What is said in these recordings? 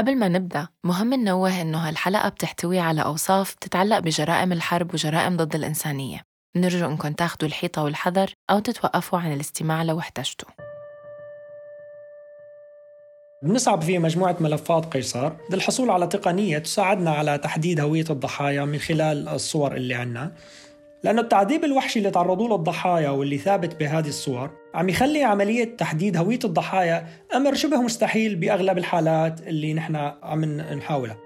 قبل ما نبدأ مهم ننوه إنه هالحلقة بتحتوي على أوصاف تتعلق بجرائم الحرب وجرائم ضد الإنسانية. نرجو إنكم تاخدوا الحيطة والحذر أو تتوقفوا عن الاستماع لو احتجتوا. بنصعب في مجموعة ملفات قيصر. للحصول على تقنية تساعدنا على تحديد هوية الضحايا من خلال الصور اللي عنا. لأنه التعذيب الوحشي اللي تعرضوا له الضحايا واللي ثابت بهذه الصور عم يخلي عملية تحديد هوية الضحايا أمر شبه مستحيل بأغلب الحالات اللي نحن عم نحاولها.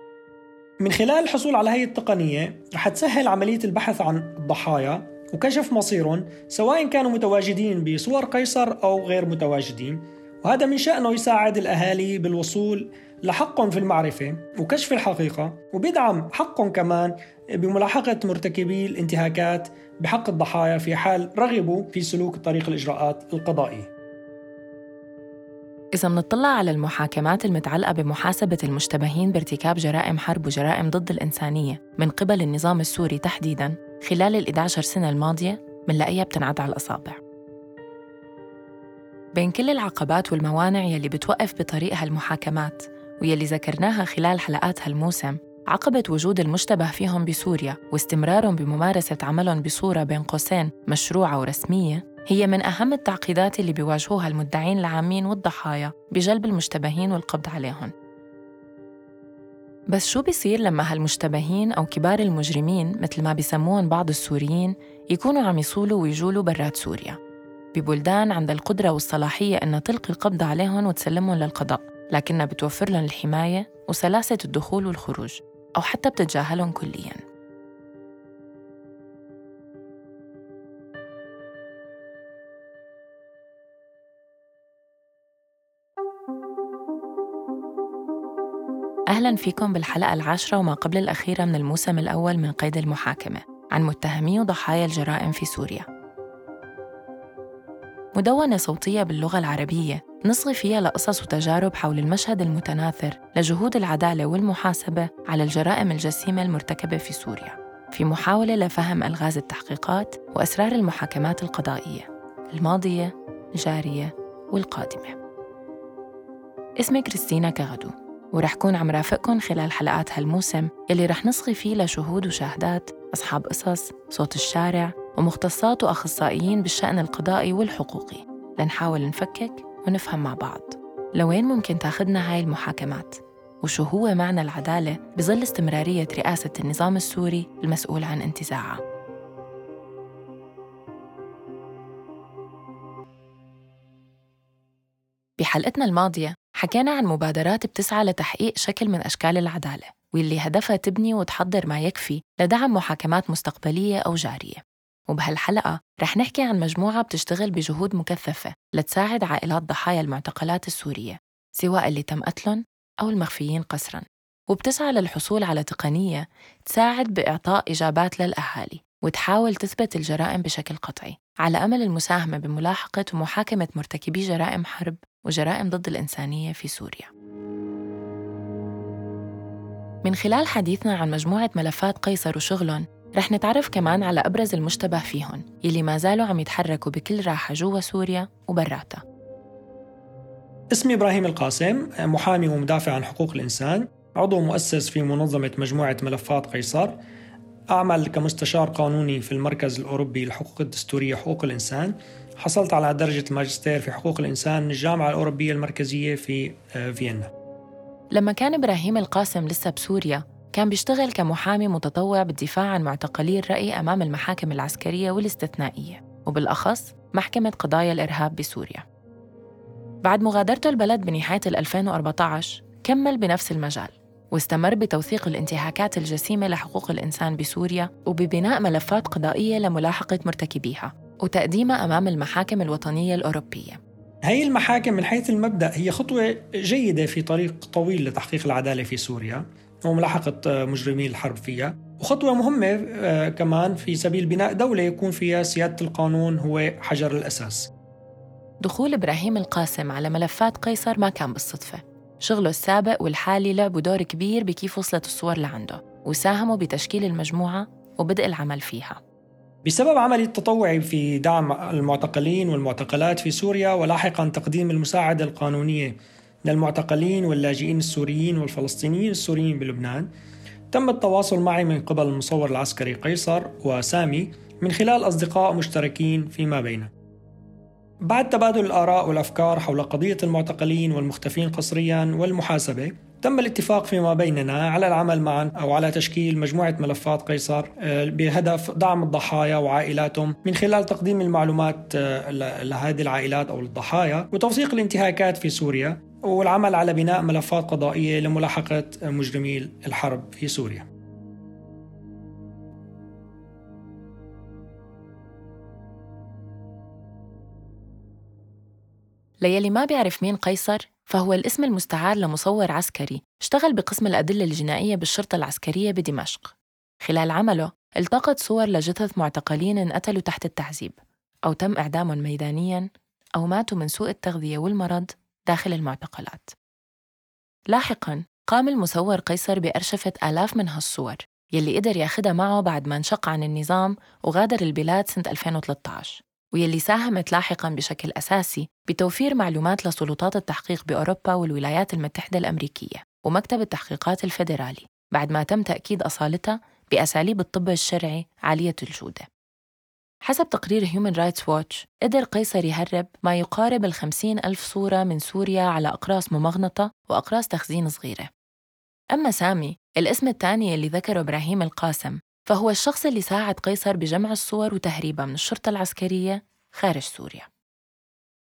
من خلال الحصول على هي التقنية رح تسهل عملية البحث عن الضحايا وكشف مصيرهم سواء كانوا متواجدين بصور قيصر أو غير متواجدين. وهذا من شأنه يساعد الأهالي بالوصول لحقهم في المعرفة وكشف الحقيقة وبيدعم حقهم كمان بملاحقة مرتكبي الانتهاكات بحق الضحايا في حال رغبوا في سلوك طريق الإجراءات القضائية. إذا منطلع على المحاكمات المتعلقة بمحاسبة المشتبهين بارتكاب جرائم حرب وجرائم ضد الإنسانية من قبل النظام السوري تحديداً خلال ال 11 سنة الماضية منلاقيها بتنعد على الأصابع. بين كل العقبات والموانع يلي بتوقف بطريق هالمحاكمات ويلي ذكرناها خلال حلقات هالموسم عقبة وجود المشتبه فيهم بسوريا واستمرارهم بممارسة عملهم بصورة بين قوسين مشروعة ورسمية هي من أهم التعقيدات اللي بيواجهوها المدعين العامين والضحايا بجلب المشتبهين والقبض عليهم. بس شو بيصير لما هالمشتبهين أو كبار المجرمين مثل ما بيسموهم بعض السوريين يكونوا عم يصولوا ويجولوا برات سوريا؟ ببلدان عندها القدرة والصلاحية إنها تلقي القبض عليهم وتسلمهم للقضاء لكنها بتوفر لهم الحماية وسلاسة الدخول والخروج أو حتى بتتجاهلهم كلياً. أهلا فيكم بالحلقة العاشرة وما قبل الأخيرة من الموسم الأول من قيد المحاكمة عن متهمي وضحايا الجرائم في سوريا. مدونة صوتية باللغة العربية نصغي فيها لقصص وتجارب حول المشهد المتناثر لجهود العدالة والمحاسبة على الجرائم الجسيمة المرتكبة في سوريا. في محاولة لفهم ألغاز التحقيقات وأسرار المحاكمات القضائية. الماضية الجارية والقادمة. اسمي كريستينا كغدو ورح كون عم رافقكم خلال حلقات هالموسم يلي رح نصغي فيه لشهود وشاهدات أصحاب قصص صوت الشارع ومختصات وأخصائيين بالشأن القضائي والحقوقي. لنحاول نفكك ونفهم مع بعض. لوين ممكن تاخدنا هاي المحاكمات؟ وشو هو معنى العدالة بظل استمرارية رئاسة النظام السوري المسؤول عن انتزاعها؟ بحلقتنا الماضية حكينا عن مبادرات بتسعى لتحقيق شكل من أشكال العدالة واللي هدفها تبني وتحضر ما يكفي لدعم محاكمات مستقبلية أو جارية. وبهالحلقة رح نحكي عن مجموعة بتشتغل بجهود مكثفة لتساعد عائلات ضحايا المعتقلات السورية سواء اللي تم قتلهم أو المخفيين قسراً. وبتسعى للحصول على تقنية تساعد بإعطاء إجابات للأهالي وتحاول تثبت الجرائم بشكل قطعي. على أمل المساهمة بملاحقة ومحاكمة مرتكبي جرائم حرب وجرائم ضد الإنسانية في سوريا. من خلال حديثنا عن مجموعة ملفات قيصر وشغلهم رح نتعرف كمان على أبرز المشتبه فيهم يلي ما زالوا عم يتحركوا بكل راحة جوا سوريا وبراتها. اسمي إبراهيم القاسم محامي ومدافع عن حقوق الإنسان عضو مؤسس في منظمة مجموعة ملفات قيصر أعمل كمستشار قانوني في المركز الأوروبي للحقوق الدستورية وحقوق الإنسان. حصلت على درجة الماجستير في حقوق الإنسان من الجامعة الأوروبية المركزية في آه، فيينا. لما كان إبراهيم القاسم لسه بسوريا كان بيشتغل كمحامي متطوع بالدفاع عن معتقلي الرأي أمام المحاكم العسكرية والاستثنائية وبالأخص محكمة قضايا الإرهاب بسوريا. بعد مغادرته البلد بنهاية 2014 كمل بنفس المجال واستمر بتوثيق الانتهاكات الجسيمة لحقوق الإنسان بسوريا وببناء ملفات قضائية لملاحقة مرتكبيها وتقديمها أمام المحاكم الوطنية الأوروبية. هي المحاكم من حيث المبدأ هي خطوة جيدة في طريق طويل لتحقيق العدالة في سوريا. وملاحقة مجرمي الحرب فيها. وخطوة مهمة آه، كمان في سبيل بناء دولة يكون فيها سيادة القانون هو حجر الأساس. دخول إبراهيم القاسم على ملفات قيصر ما كان بالصدفة. شغله السابق والحالي لعبوا دور كبير بكيف وصلت الصور لعنده وساهموا بتشكيل المجموعة وبدء العمل فيها. بسبب عملي التطوعي في دعم المعتقلين والمعتقلات في سوريا ولاحقا تقديم المساعدة القانونية للمعتقلين واللاجئين السوريين والفلسطينيين السوريين بلبنان. تم التواصل معي من قبل المصور العسكري قيصر وسامي من خلال أصدقاء مشتركين فيما بيننا بعد تبادل الآراء والأفكار حول قضية المعتقلين والمختفين قسريا والمحاسبة تم الاتفاق فيما بيننا على العمل معا أو على تشكيل مجموعة ملفات قيصر آه، بهدف دعم الضحايا وعائلاتهم من خلال تقديم المعلومات آه، لهذه العائلات أو الضحايا وتوثيق الانتهاكات في سوريا. والعمل على بناء ملفات قضائية لملاحقة مجرمي الحرب في سوريا. ليلي ما بيعرف مين قيصر فهو الاسم المستعار لمصور عسكري. اشتغل بقسم الأدلة الجنائية بالشرطة العسكرية بدمشق. خلال عمله التقط صور لجثث معتقلين انقتلوا تحت التعذيب أو تم إعدامهم ميدانياً أو ماتوا من سوء التغذية والمرض. داخل المعتقلات. لاحقاً قام المصور قيصر بأرشفة آلاف من هالصور يلي قدر ياخدها معه بعد ما انشق عن النظام وغادر البلاد سنة 2013 ويلي ساهمت لاحقا بشكل أساسي بتوفير معلومات لسلطات التحقيق بأوروبا والولايات المتحدة الأمريكية ومكتب التحقيقات الفيدرالي بعد ما تم تأكيد أصالتها بأساليب الطب الشرعي عالية الجودة. حسب تقرير هيومن رايتس ووتش قدر قيصر يهرب ما يقارب الخمسين ألف صورة من سوريا على أقراص ممغنطة وأقراص تخزين صغيرة. أما سامي الاسم الثاني اللي ذكره إبراهيم القاسم فهو الشخص اللي ساعد قيصر بجمع الصور وتهريبها من الشرطة العسكرية خارج سوريا.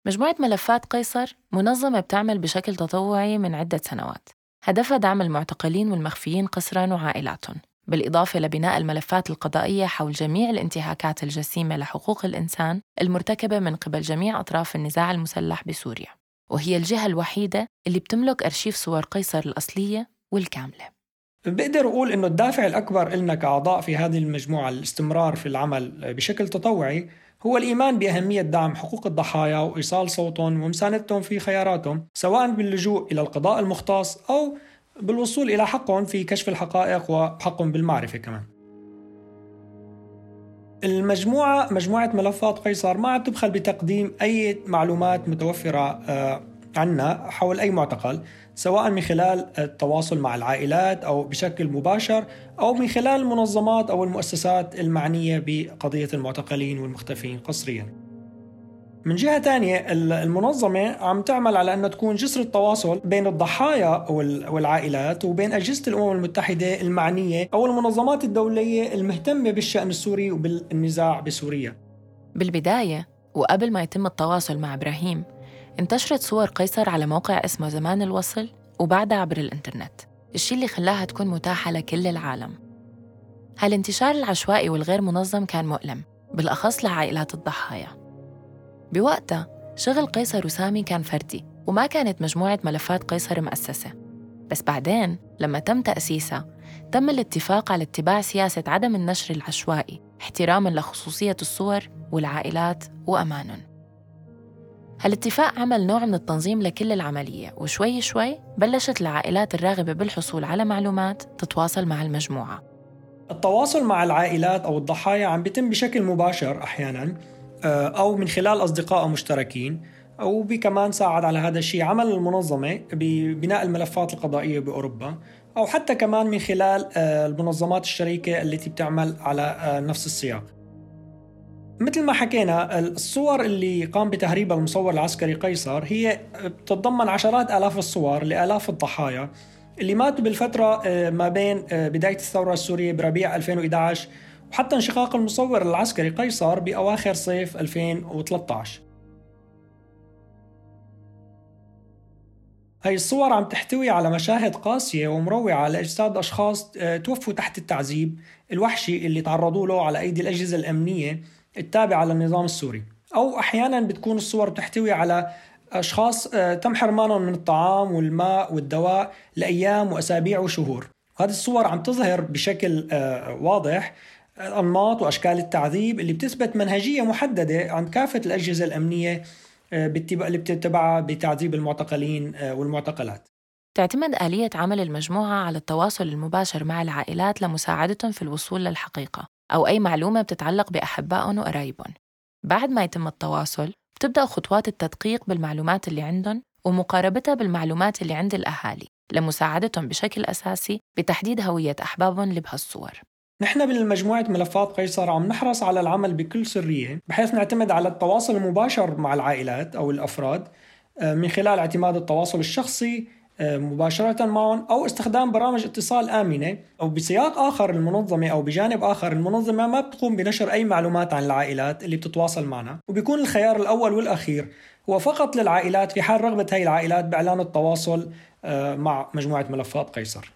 مجموعة ملفات قيصر منظمة بتعمل بشكل تطوعي من عدة سنوات. هدفها دعم المعتقلين والمخفيين قسرا وعائلاتهم. بالإضافة لبناء الملفات القضائية حول جميع الانتهاكات الجسيمة لحقوق الإنسان المرتكبة من قبل جميع أطراف النزاع المسلح بسوريا وهي الجهة الوحيدة اللي بتملك أرشيف صور قيصر الأصلية والكاملة. بقدر أقول إنه الدافع الأكبر لنا كأعضاء في هذه المجموعة الاستمرار في العمل بشكل تطوعي هو الإيمان بأهمية دعم حقوق الضحايا وإيصال صوتهم ومساندتهم في خياراتهم سواء باللجوء إلى القضاء المختص أو بالوصول إلى حقهم في كشف الحقائق وحقهم بالمعرفة كمان. المجموعة مجموعة ملفات قيصر ما عم تبخل بتقديم أي معلومات متوفرة آه، عنا حول أي معتقل سواء من خلال التواصل مع العائلات أو بشكل مباشر أو من خلال المنظمات أو المؤسسات المعنية بقضية المعتقلين والمختفين قسريا. من جهة ثانية المنظمة عم تعمل على أنه تكون جسر التواصل بين الضحايا والعائلات وبين أجهزة الأمم المتحدة المعنية أو المنظمات الدولية المهتمة بالشأن السوري وبالنزاع بسوريا. بالبداية وقبل ما يتم التواصل مع إبراهيم انتشرت صور قيصر على موقع اسمه زمان الوصل وبعدها عبر الإنترنت الشي اللي خلاها تكون متاحة لكل العالم. هالانتشار العشوائي والغير منظم كان مؤلم بالأخص لعائلات الضحايا. بوقتها شغل قيصر وسامي كان فردي وما كانت مجموعة ملفات قيصر مؤسسة. بس بعدين لما تم تأسيسها تم الاتفاق على اتباع سياسة عدم النشر العشوائي احتراما لخصوصية الصور والعائلات وأمانهم. هالاتفاق عمل نوع من التنظيم لكل العملية وشوي شوي بلشت العائلات الراغبة بالحصول على معلومات تتواصل مع المجموعة. التواصل مع العائلات أو الضحايا عم بيتم بشكل مباشر أحيانا أو من خلال أصدقاء مشتركين أو كمان ساعد على هذا الشيء. عمل المنظمة ببناء الملفات القضائية بأوروبا أو حتى كمان من خلال آه، المنظمات الشريكة التي بتعمل على آه، نفس السياق. مثل ما حكينا الصور اللي قام بتهريبها المصور العسكري قيصر هي بتتضمن عشرات آلاف الصور لآلاف الضحايا اللي ماتوا بالفترة آه، ما بين آه، بداية الثورة السورية بربيع 2011 وحتى انشقاق المصور العسكري قيصر بأواخر صيف 2013 هاي الصور عم تحتوي على مشاهد قاسية ومروعة لأجساد أشخاص آه، توفوا تحت التعذيب الوحشي اللي تعرضوا له على أيدي الأجهزة الأمنية التابعة للنظام السوري. أو أحيانا بتكون الصور تحتوي على أشخاص آه، تم حرمانهم من الطعام والماء والدواء لأيام وأسابيع وشهور. هذه الصور عم تظهر بشكل آه، واضح أنماط وأشكال التعذيب اللي بتثبت منهجية محددة عند كافة الأجهزة الأمنية آه، اللي بتتبعها بتعذيب المعتقلين والمعتقلات. تعتمد آلية عمل المجموعة على التواصل المباشر مع العائلات لمساعدتهم في الوصول للحقيقة أو أي معلومة بتتعلق بأحبائهم وقرايبهم. بعد ما يتم التواصل بتبدأ خطوات التدقيق بالمعلومات اللي عندهم ومقاربتها بالمعلومات اللي عند الأهالي لمساعدتهم بشكل أساسي بتحديد هوية أحبابهم اللي بهالصور نحن بمجموعة ملفات قيصر عم نحرص على العمل بكل سرية بحيث نعتمد على التواصل المباشر مع العائلات أو الأفراد آه، من خلال اعتماد التواصل الشخصي آه، مباشرة معهم أو استخدام برامج اتصال آمنة أو بسياق آخر المنظمة أو بجانب آخر المنظمة ما بتقوم بنشر أي معلومات عن العائلات اللي بتتواصل معنا. وبيكون الخيار الأول والأخير هو فقط للعائلات في حال رغبة هاي العائلات بإعلان التواصل آه، مع مجموعة ملفات قيصر.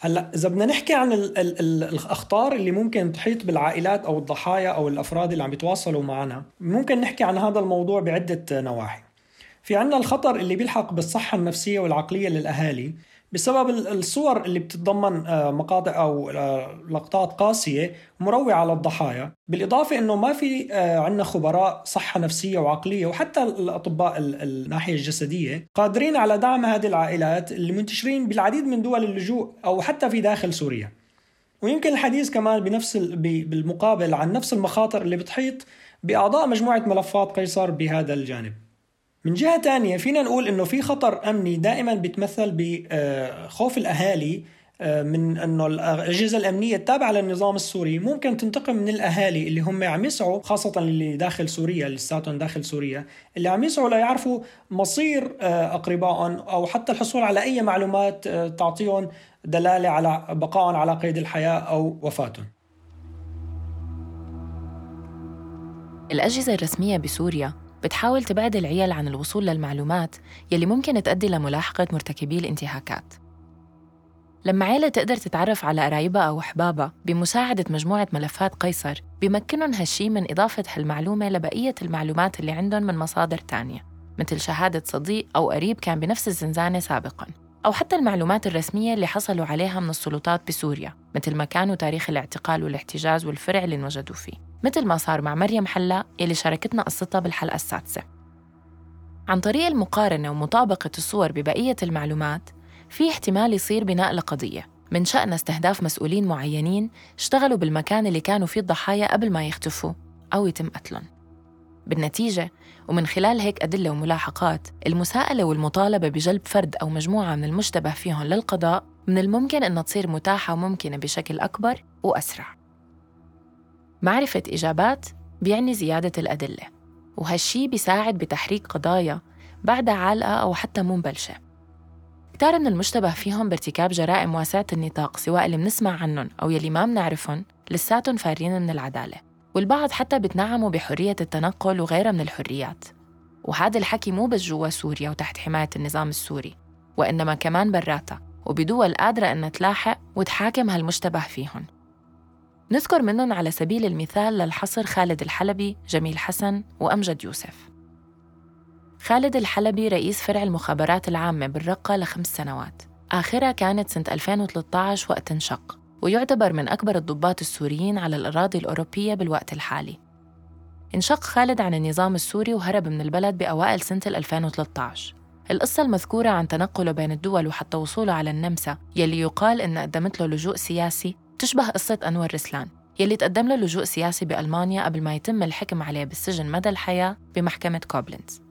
هلأ إذا بدنا نحكي عن ال ال ال الأخطار اللي ممكن تحيط بالعائلات أو الضحايا أو الأفراد اللي عم يتواصلوا معنا ممكن نحكي عن هذا الموضوع بعدة نواحي. في عنا الخطر اللي بيلحق بالصحة النفسية والعقلية للأهالي بسبب الصور اللي بتتضمن آه، مقاطع أو آه، لقطات قاسية مروعة للضحايا بالإضافة أنه ما في آه، عنا خبراء صحة نفسية وعقلية وحتى الأطباء الناحية الجسدية قادرين على دعم هذه العائلات اللي منتشرين بالعديد من دول اللجوء أو حتى في داخل سوريا. ويمكن الحديث كمان بنفس بالمقابل عن نفس المخاطر اللي بتحيط بأعضاء مجموعة ملفات قيصر بهذا الجانب. من جهة تانية فينا نقول إنه في خطر أمني دائما بيتمثل بخوف الأهالي آه، من إنه الأجهزة الأمنية التابعة للنظام السوري ممكن تنتقم من الأهالي اللي هم عم يسعوا خاصة اللي داخل سوريا اللي لساتهم داخل سوريا اللي عم يسعوا ليعرفوا مصير آه، أقربائهم أو حتى الحصول على أي معلومات آه، تعطيهم دلالة على بقائهم على قيد الحياة أو وفاتهم. الأجهزة الرسمية بسوريا بتحاول تبعد العيال عن الوصول للمعلومات يلي ممكن تؤدي لملاحقة مرتكبي الانتهاكات. لما عيلة تقدر تتعرف على قرايبها أو أحبابها بمساعدة مجموعة ملفات قيصر بيمكنهم هالشي من إضافة هالمعلومة لبقية المعلومات اللي عندهم من مصادر تانية مثل شهادة صديق أو قريب كان بنفس الزنزانة سابقاً أو حتى المعلومات الرسمية اللي حصلوا عليها من السلطات بسوريا مثل مكان وتاريخ الاعتقال والاحتجاز والفرع اللي انوجدوا فيه. مثل ما صار مع مريم حلا اللي شاركتنا قصتها بالحلقة السادسة. عن طريق المقارنة ومطابقة الصور ببقية المعلومات في احتمال يصير بناء لقضية. من شأن استهداف مسؤولين معينين اشتغلوا بالمكان اللي كانوا فيه الضحايا قبل ما يختفوا أو يتم قتلهم. بالنتيجة ومن خلال هيك أدلة وملاحقات المساءلة والمطالبة بجلب فرد أو مجموعة من المشتبه فيهم للقضاء من الممكن أنها تصير متاحة وممكنة بشكل أكبر وأسرع. معرفة إجابات بيعني زيادة الأدلة وهالشي بيساعد بتحريك قضايا بعدها عالقة أو حتى مو مبلشة. كتار من المشتبه فيهم بارتكاب جرائم واسعة النطاق سواء اللي منسمع عنهم أو يلي ما منعرفهم لساتهم فارين من العدالة والبعض حتى بتنعموا بحرية التنقل وغيرها من الحريات. وهذا الحكي مو بس جوا سوريا وتحت حماية النظام السوري وإنما كمان براتها وبدول قادرة أنها تلاحق وتحاكم هالمشتبه فيهم. نذكر منهم على سبيل المثال للحصر خالد الحلبي، جميل حسن وأمجد يوسف. خالد الحلبي رئيس فرع المخابرات العامة بالرقة لخمس سنوات. آخرها كانت سنة 2013 وقت انشق ويعتبر من أكبر الضباط السوريين على الأراضي الأوروبية بالوقت الحالي. انشق خالد عن النظام السوري وهرب من البلد بأوائل سنة 2013 القصة المذكورة عن تنقله بين الدول وحتى وصوله على النمسا يلي يقال إن قدمت له لجوء سياسي تشبه قصة أنور رسلان يلي تقدم له لجوء سياسي بألمانيا قبل ما يتم الحكم عليه بالسجن مدى الحياة بمحكمة كوبلنز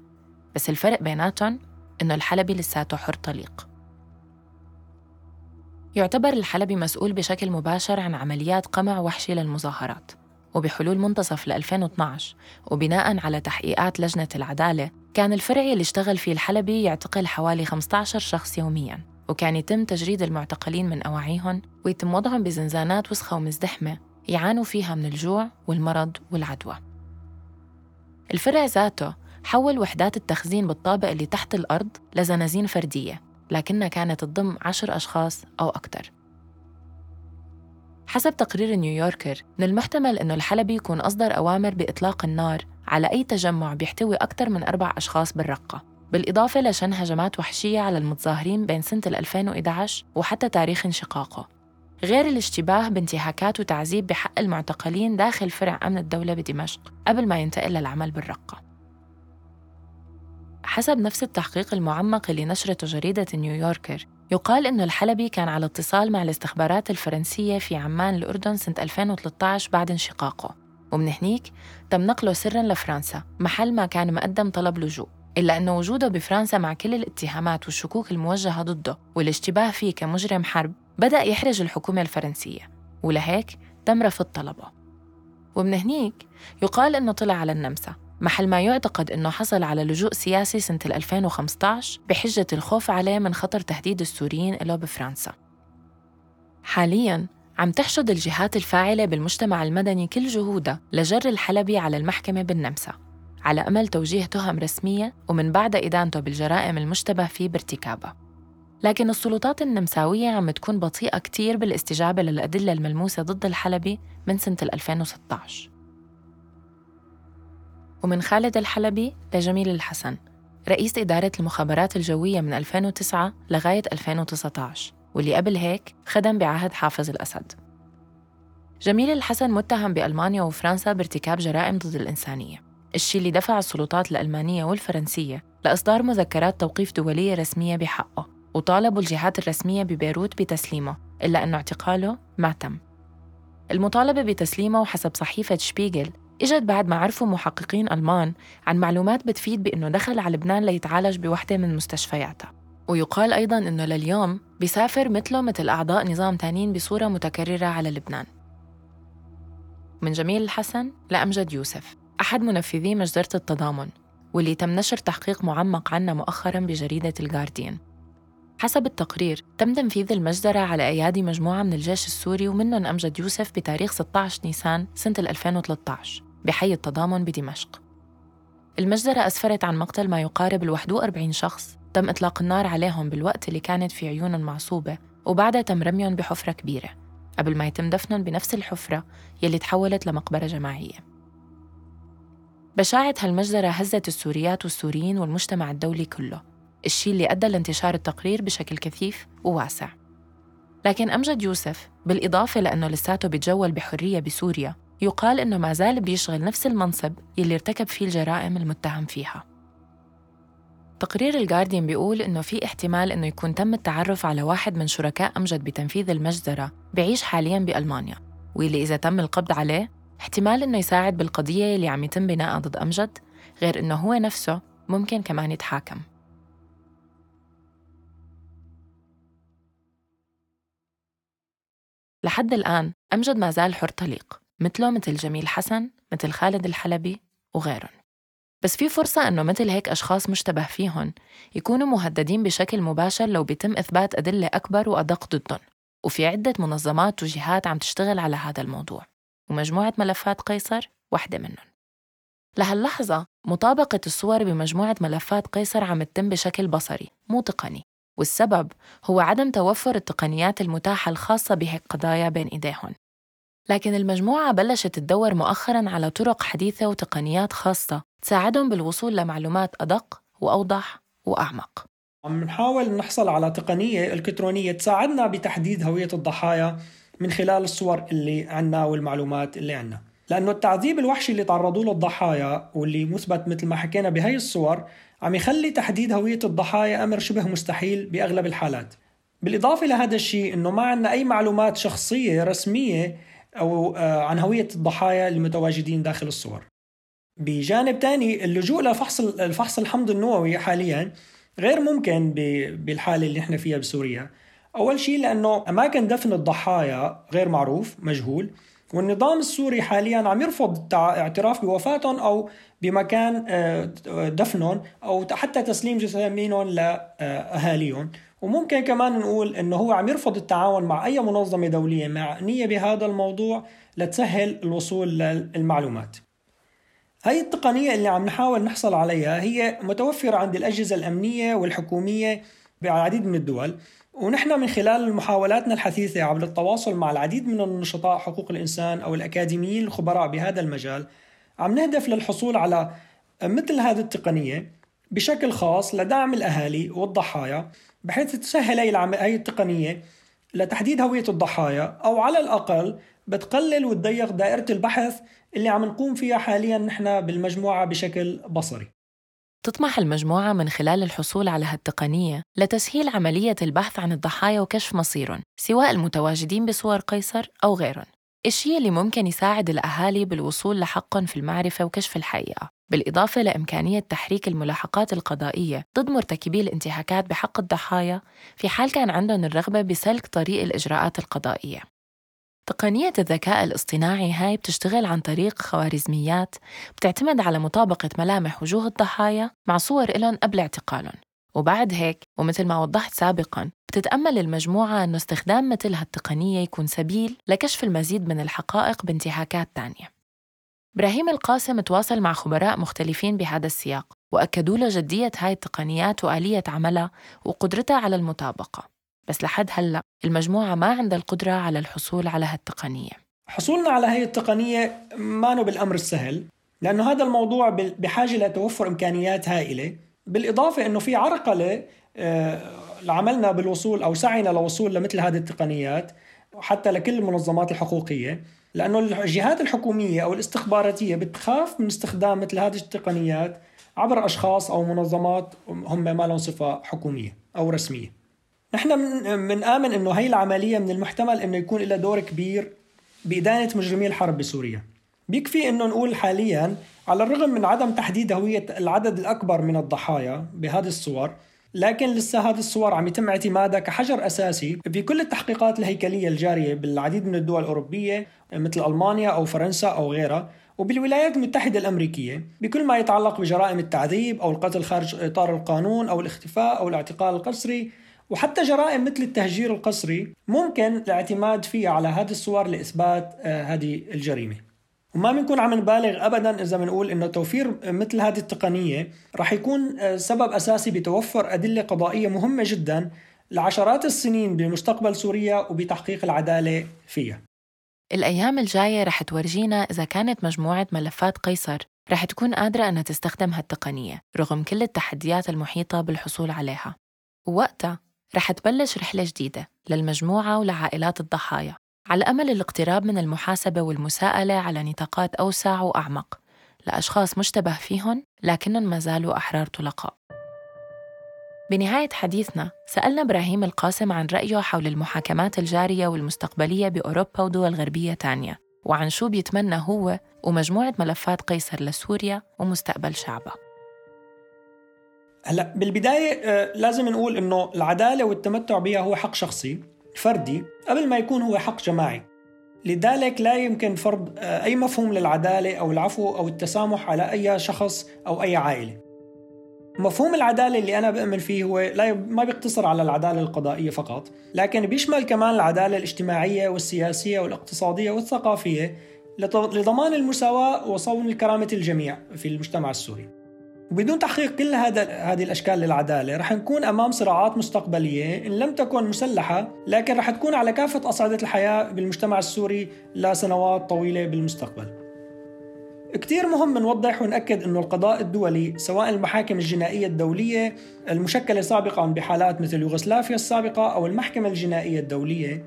بس الفرق بيناتهم إنه الحلبي لساته حر طليق. يعتبر الحلبي مسؤول بشكل مباشر عن عمليات قمع وحشي للمظاهرات وبحلول منتصف ل 2012 وبناء على تحقيقات لجنة العدالة كان الفرع اللي اشتغل فيه الحلبي يعتقل حوالي 15 شخص يومياً. وكان يتم تجريد المعتقلين من أواعيهم ويتم وضعهم بزنزانات وسخة ومزدحمة يعانوا فيها من الجوع والمرض والعدوى. الفرع ذاته حول وحدات التخزين بالطابق اللي تحت الأرض لزنازين فردية لكنها كانت تضم عشر أشخاص أو أكثر حسب تقرير نيويوركر من المحتمل أنه الحلبي يكون أصدر أوامر بإطلاق النار على أي تجمع بيحتوي أكثر من أربع أشخاص بالرقة. بالإضافة لشن هجمات وحشية على المتظاهرين بين سنة 2011 وحتى تاريخ انشقاقه. غير الاشتباه بانتهاكات وتعذيب بحق المعتقلين داخل فرع أمن الدولة بدمشق قبل ما ينتقل للعمل بالرقة. حسب نفس التحقيق المعمق اللي نشرته جريدة نيويوركر يقال أن الحلبي كان على اتصال مع الاستخبارات الفرنسية في عمان الأردن سنة 2013 بعد انشقاقه. ومن هنيك تم نقله سرا لفرنسا محل ما كان مقدم طلب لجوء. إلا أنه وجوده بفرنسا مع كل الاتهامات والشكوك الموجهة ضده والاشتباه فيه كمجرم حرب بدأ يحرج الحكومة الفرنسية ولهيك تم رفض طلبه ومن هنيك يقال أنه طلع على النمسا محل ما يعتقد أنه حصل على لجوء سياسي سنة 2015 بحجة الخوف عليه من خطر تهديد السوريين له بفرنسا. حالياً عم تحشد الجهات الفاعلة بالمجتمع المدني كل جهودها لجر الحلبي على المحكمة بالنمسا. على أمل توجيه تهم رسمية ومن بعد إدانته بالجرائم المشتبه فيه بارتكابها لكن السلطات النمساوية عم تكون بطيئة كتير بالاستجابة للأدلة الملموسة ضد الحلبي من سنة 2016 ومن خالد الحلبي لجميل الحسن رئيس إدارة المخابرات الجوية من 2009 لغاية 2019 واللي قبل هيك خدم بعهد حافظ الأسد. جميل الحسن متهم بألمانيا وفرنسا بارتكاب جرائم ضد الإنسانية. الشيء اللي دفع السلطات الألمانية والفرنسية لإصدار مذكرات توقيف دولية رسمية بحقه وطالبوا الجهات الرسمية ببيروت بتسليمه إلا أنه اعتقاله ما تم. المطالبة بتسليمه حسب صحيفة شبيغل إجت بعد ما عرفوا محققين ألمان عن معلومات بتفيد بأنه دخل على لبنان ليتعالج بوحدة من مستشفياتها ويقال أيضاً أنه لليوم بيسافر مثله مثل أعضاء نظام تانيين بصورة متكررة على لبنان. من جميل الحسن لأمجد يوسف. أحد منفذي مجزرة التضامن واللي تم نشر تحقيق معمق عنه مؤخراً بجريدة الجارديان حسب التقرير تم تنفيذ المجزرة على أيادي مجموعة من الجيش السوري ومنهم أمجد يوسف بتاريخ 16 نيسان سنة 2013 بحي التضامن بدمشق. المجزرة أسفرت عن مقتل ما يقارب ال 41 شخص تم إطلاق النار عليهم بالوقت اللي كانت في عيونهم معصوبة وبعدها تم رميهم بحفرة كبيرة. قبل ما يتم دفنهم بنفس الحفرة يلي تحولت لمقبرة جماعية. بشاعة هالمجزرة هزت السوريات والسوريين والمجتمع الدولي كله. الشيء اللي أدى لانتشار التقرير بشكل كثيف وواسع. لكن أمجد يوسف بالإضافة لأنه لساته بيتجول بحرية بسوريا يقال إنه ما زال بيشغل نفس المنصب يلي ارتكب فيه الجرائم المتهم فيها. تقرير الجارديان بيقول إنه في احتمال إنه يكون تم التعرف على واحد من شركاء أمجد بتنفيذ المجزرة بعيش حالياً بألمانيا واللي إذا تم القبض عليه احتمال إنه يساعد بالقضية اللي عم يتم بناءها ضد أمجد غير إنه هو نفسه ممكن كمان يتحاكم. لحد الآن أمجد ما زال حر طليق مثله مثل جميل حسن مثل خالد الحلبي وغيرهم. بس في فرصة إنه مثل هيك أشخاص مشتبه فيهم يكونوا مهددين بشكل مباشر لو بيتم إثبات أدلة أكبر وأدق ضدهم. وفي عدة منظمات وجهات عم تشتغل على هذا الموضوع. ومجموعة ملفات قيصر واحدة منهم. لهاللحظة مطابقة الصور بمجموعة ملفات قيصر عم تتم بشكل بصري مو تقني. والسبب هو عدم توفر التقنيات المتاحة الخاصة بهيك قضايا بين إيديهم لكن المجموعة بلشت تدور مؤخراً على طرق حديثة وتقنيات خاصة تساعدهم بالوصول لمعلومات أدق وأوضح وأعمق. عم نحاول نحصل على تقنية إلكترونية تساعدنا بتحديد هوية الضحايا من خلال الصور اللي عنا والمعلومات اللي عنا. لأنه التعذيب الوحشي اللي تعرضوا له الضحايا واللي مثبت مثل ما حكينا بهي الصور عم يخلي تحديد هوية الضحايا أمر شبه مستحيل بأغلب الحالات. بالإضافة لهذا الشيء أنه ما عندنا أي معلومات شخصية رسمية أو آه، عن هوية الضحايا المتواجدين داخل الصور. بجانب تاني اللجوء لفحص الفحص الحمض النووي حاليا غير ممكن بالحالة اللي إحنا فيها بسوريا. أول شيء لأنه أماكن دفن الضحايا غير معروف مجهول. والنظام السوري حاليا عم يرفض اعتراف بوفاتهم أو بمكان آه، دفنهم أو حتى تسليم جثامينهم لأهاليهم. وممكن كمان نقول إنه هو عم يرفض التعاون مع أي منظمة دولية معنية بهذا الموضوع لتسهل الوصول للمعلومات. هاي التقنية اللي عم نحاول نحصل عليها هي متوفرة عند الأجهزة الأمنية والحكومية بعديد من الدول. ونحن من خلال محاولاتنا الحثيثة عبر التواصل مع العديد من النشطاء حقوق الإنسان أو الأكاديميين الخبراء بهذا المجال عم نهدف للحصول على مثل هذه التقنية بشكل خاص لدعم الأهالي والضحايا بحيث تسهل هي التقنية لتحديد هوية الضحايا أو على الأقل بتقلل وتضيق دائرة البحث اللي عم نقوم فيها حاليا نحن بالمجموعة بشكل بصري. تطمح المجموعة من خلال الحصول على هالتقنية لتسهيل عملية البحث عن الضحايا وكشف مصيرهم سواء المتواجدين بصور قيصر أو غيرهم. الشيء اللي ممكن يساعد الأهالي بالوصول لحقهم في المعرفة وكشف الحقيقة. بالإضافة لإمكانية تحريك الملاحقات القضائية ضد مرتكبي الانتهاكات بحق الضحايا في حال كان عندهم الرغبة بسلك طريق الإجراءات القضائية. تقنية الذكاء الاصطناعي هاي بتشتغل عن طريق خوارزميات بتعتمد على مطابقة ملامح وجوه الضحايا مع صور إلهم قبل اعتقالهم. وبعد هيك ومثل ما وضحت سابقاً بتتأمل المجموعة أنه استخدام مثل هالتقنية يكون سبيل لكشف المزيد من الحقائق بانتهاكات تانية. إبراهيم القاسم تواصل مع خبراء مختلفين بهذا السياق وأكدوا له جدية هاي التقنيات وآلية عملها وقدرتها على المطابقة. بس لحد هلأ المجموعة ما عندها القدرة على الحصول على هالتقنية. حصولنا على هي التقنية ما بالأمر السهل لأنه هذا الموضوع بحاجة لتوفر إمكانيات هائلة بالإضافة أنه في عرقلة آه، لعملنا بالوصول أو سعينا للوصول لمثل هذه التقنيات حتى لكل المنظمات الحقوقية لأنه الجهات الحكومية أو الاستخباراتية بتخاف من استخدام مثل هذه التقنيات عبر أشخاص أو منظمات هم ما لهم صفة حكومية أو رسمية. نحن من آمن أنه هي العملية من المحتمل أنه يكون لها دور كبير بإدانة مجرمي الحرب بسوريا. بيكفي أنه نقول حاليا على الرغم من عدم تحديد هوية العدد الأكبر من الضحايا بهذه الصور لكن لسه هذه الصور عم يتم اعتمادها كحجر أساسي في كل التحقيقات الهيكلية الجارية بالعديد من الدول الأوروبية مثل ألمانيا أو فرنسا أو غيرها وبالولايات المتحدة الأمريكية بكل ما يتعلق بجرائم التعذيب أو القتل خارج إطار القانون أو الاختفاء أو الاعتقال القسري وحتى جرائم مثل التهجير القسري ممكن الاعتماد فيها على هذه الصور لإثبات آه، هذه الجريمة وما بنكون عم نبالغ ابدا إذا بنقول إنه توفير مثل هذه التقنية رح يكون آه، سبب أساسي بتوفر أدلة قضائية مهمة جدا لعشرات السنين بمستقبل سوريا وبتحقيق العدالة فيها. الأيام الجاية رح تورجينا إذا كانت مجموعة ملفات قيصر رح تكون قادرة إنها تستخدم هالتقنية رغم كل التحديات المحيطة بالحصول عليها. ووقتها رح تبلش رحلة جديدة للمجموعة ولعائلات الضحايا. على أمل الاقتراب من المحاسبة والمساءلة على نطاقات أوسع وأعمق. لأشخاص مشتبه فيهم لكنهم ما زالوا أحرار طلقاء بنهاية حديثنا سألنا إبراهيم القاسم عن رأيه حول المحاكمات الجارية والمستقبلية بأوروبا ودول غربية تانية وعن شو بيتمنى هو ومجموعة ملفات قيصر لسوريا ومستقبل شعبها هلا بالبداية آه، لازم نقول إنه العدالة والتمتع بها هو حق شخصي فردي قبل ما يكون هو حق جماعي. لذلك لا يمكن فرض آه، أي مفهوم للعدالة أو العفو أو التسامح على أي شخص أو أي عائلة. مفهوم العدالة اللي أنا بأمن فيه هو لا ما بيقتصر على العدالة القضائية فقط لكن بيشمل كمان العدالة الاجتماعية والسياسية والاقتصادية والثقافية لضمان المساواة وصون الكرامة الجميع في المجتمع السوري. وبدون تحقيق كل هذا هذه الأشكال للعدالة رح نكون أمام صراعات مستقبلية إن لم تكن مسلحة لكن رح تكون على كافة أصعدة الحياة بالمجتمع السوري لسنوات طويلة بالمستقبل. كثير مهم نوضح ونأكد أنه القضاء الدولي سواء المحاكم الجنائية الدولية المشكلة سابقا بحالات مثل يوغوسلافيا السابقة أو المحكمة الجنائية الدولية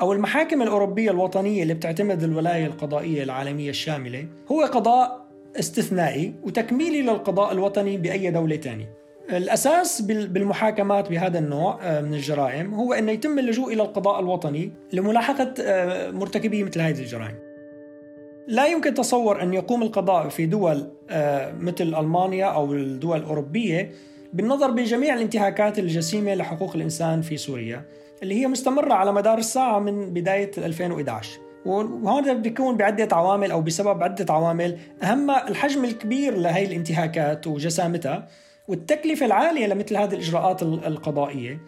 أو المحاكم الأوروبية الوطنية اللي بتعتمد الولاية القضائية العالمية الشاملة هو قضاء استثنائي وتكميلي للقضاء الوطني بأي دولة ثانية الأساس بالمحاكمات بهذا النوع آه، من الجرائم هو أنه يتم اللجوء إلى القضاء الوطني لملاحقة آه، مرتكبي مثل هذه الجرائم. لا يمكن تصور أن يقوم القضاء في دول آه، مثل ألمانيا أو الدول الأوروبية بالنظر بجميع الانتهاكات الجسيمة لحقوق الإنسان في سوريا اللي هي مستمرة على مدار الساعة من بداية 2011 وهون بيكون بعدة عوامل أو بسبب عدة عوامل أهمها الحجم الكبير لهي الانتهاكات وجسامتها والتكلفة العالية لمثل هذه الإجراءات القضائية.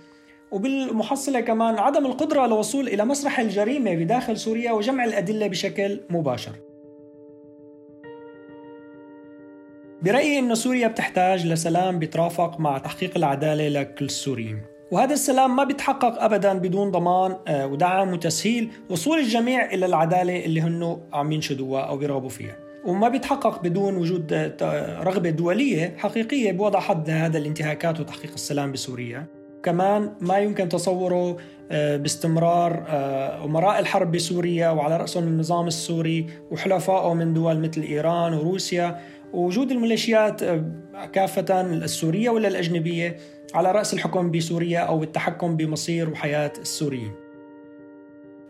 وبالمحصلة كمان عدم القدرة للوصول إلى مسرح الجريمة بداخل سوريا وجمع الأدلة بشكل مباشر. برأيي أن سوريا بتحتاج لسلام بيترافق مع تحقيق العدالة لكل السوريين وهذا السلام ما بيتحقق ابدا بدون ضمان آه، ودعم وتسهيل وصول الجميع إلى العدالة اللي هن عم ينشدوها أو بيرغبوا فيها. وما بيتحقق بدون وجود آه، رغبة دولية حقيقية بوضع حد هذا الانتهاكات وتحقيق السلام بسوريا. كمان ما يمكن تصوره آه، باستمرار أمراء الحرب بسوريا وعلى رأسهم النظام السوري وحلفائه من دول مثل إيران وروسيا. ووجود الميليشيات كافة السورية ولا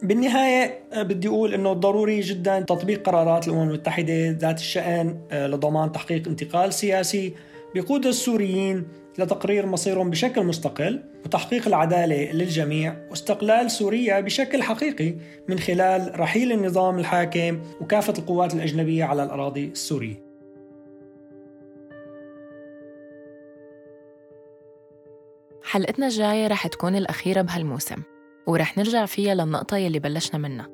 بالنهاية آه، بدي أقول أنه ضروري جدا تطبيق قرارات الأمم المتحدة ذات الشأن آه، لضمان تحقيق انتقال سياسي بيقود السوريين لتقرير مصيرهم بشكل مستقل وتحقيق العدالة للجميع واستقلال سوريا بشكل حقيقي من خلال رحيل النظام الحاكم وكافة القوات الأجنبية على الأراضي السورية. حلقتنا الجاية رح تكون الأخيرة بهالموسم ورح نرجع فيها للنقطة يلي بلشنا منها.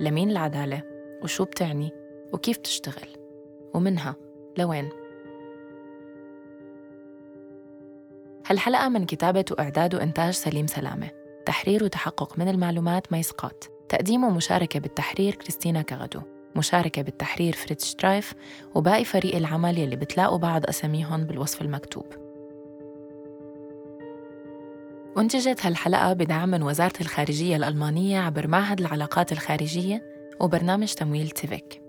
لمين العدالة؟ وشو بتعني؟ وكيف تشتغل ومنها لوين؟ هالحلقة من كتابة وإعداد وإنتاج سليم سلامة. تحرير وتحقق من المعلومات ميس قات تقديم ومشاركة بالتحرير كريستينا كغدو. مشاركة بالتحرير فريتز سترايف وباقي فريق العمل يلي بتلاقوا بعض أساميهم بالوصف المكتوب. أنتجت هالحلقة بدعم من وزارة الخارجية الألمانية عبر معهد العلاقات الخارجية وبرنامج تمويل تيفيك.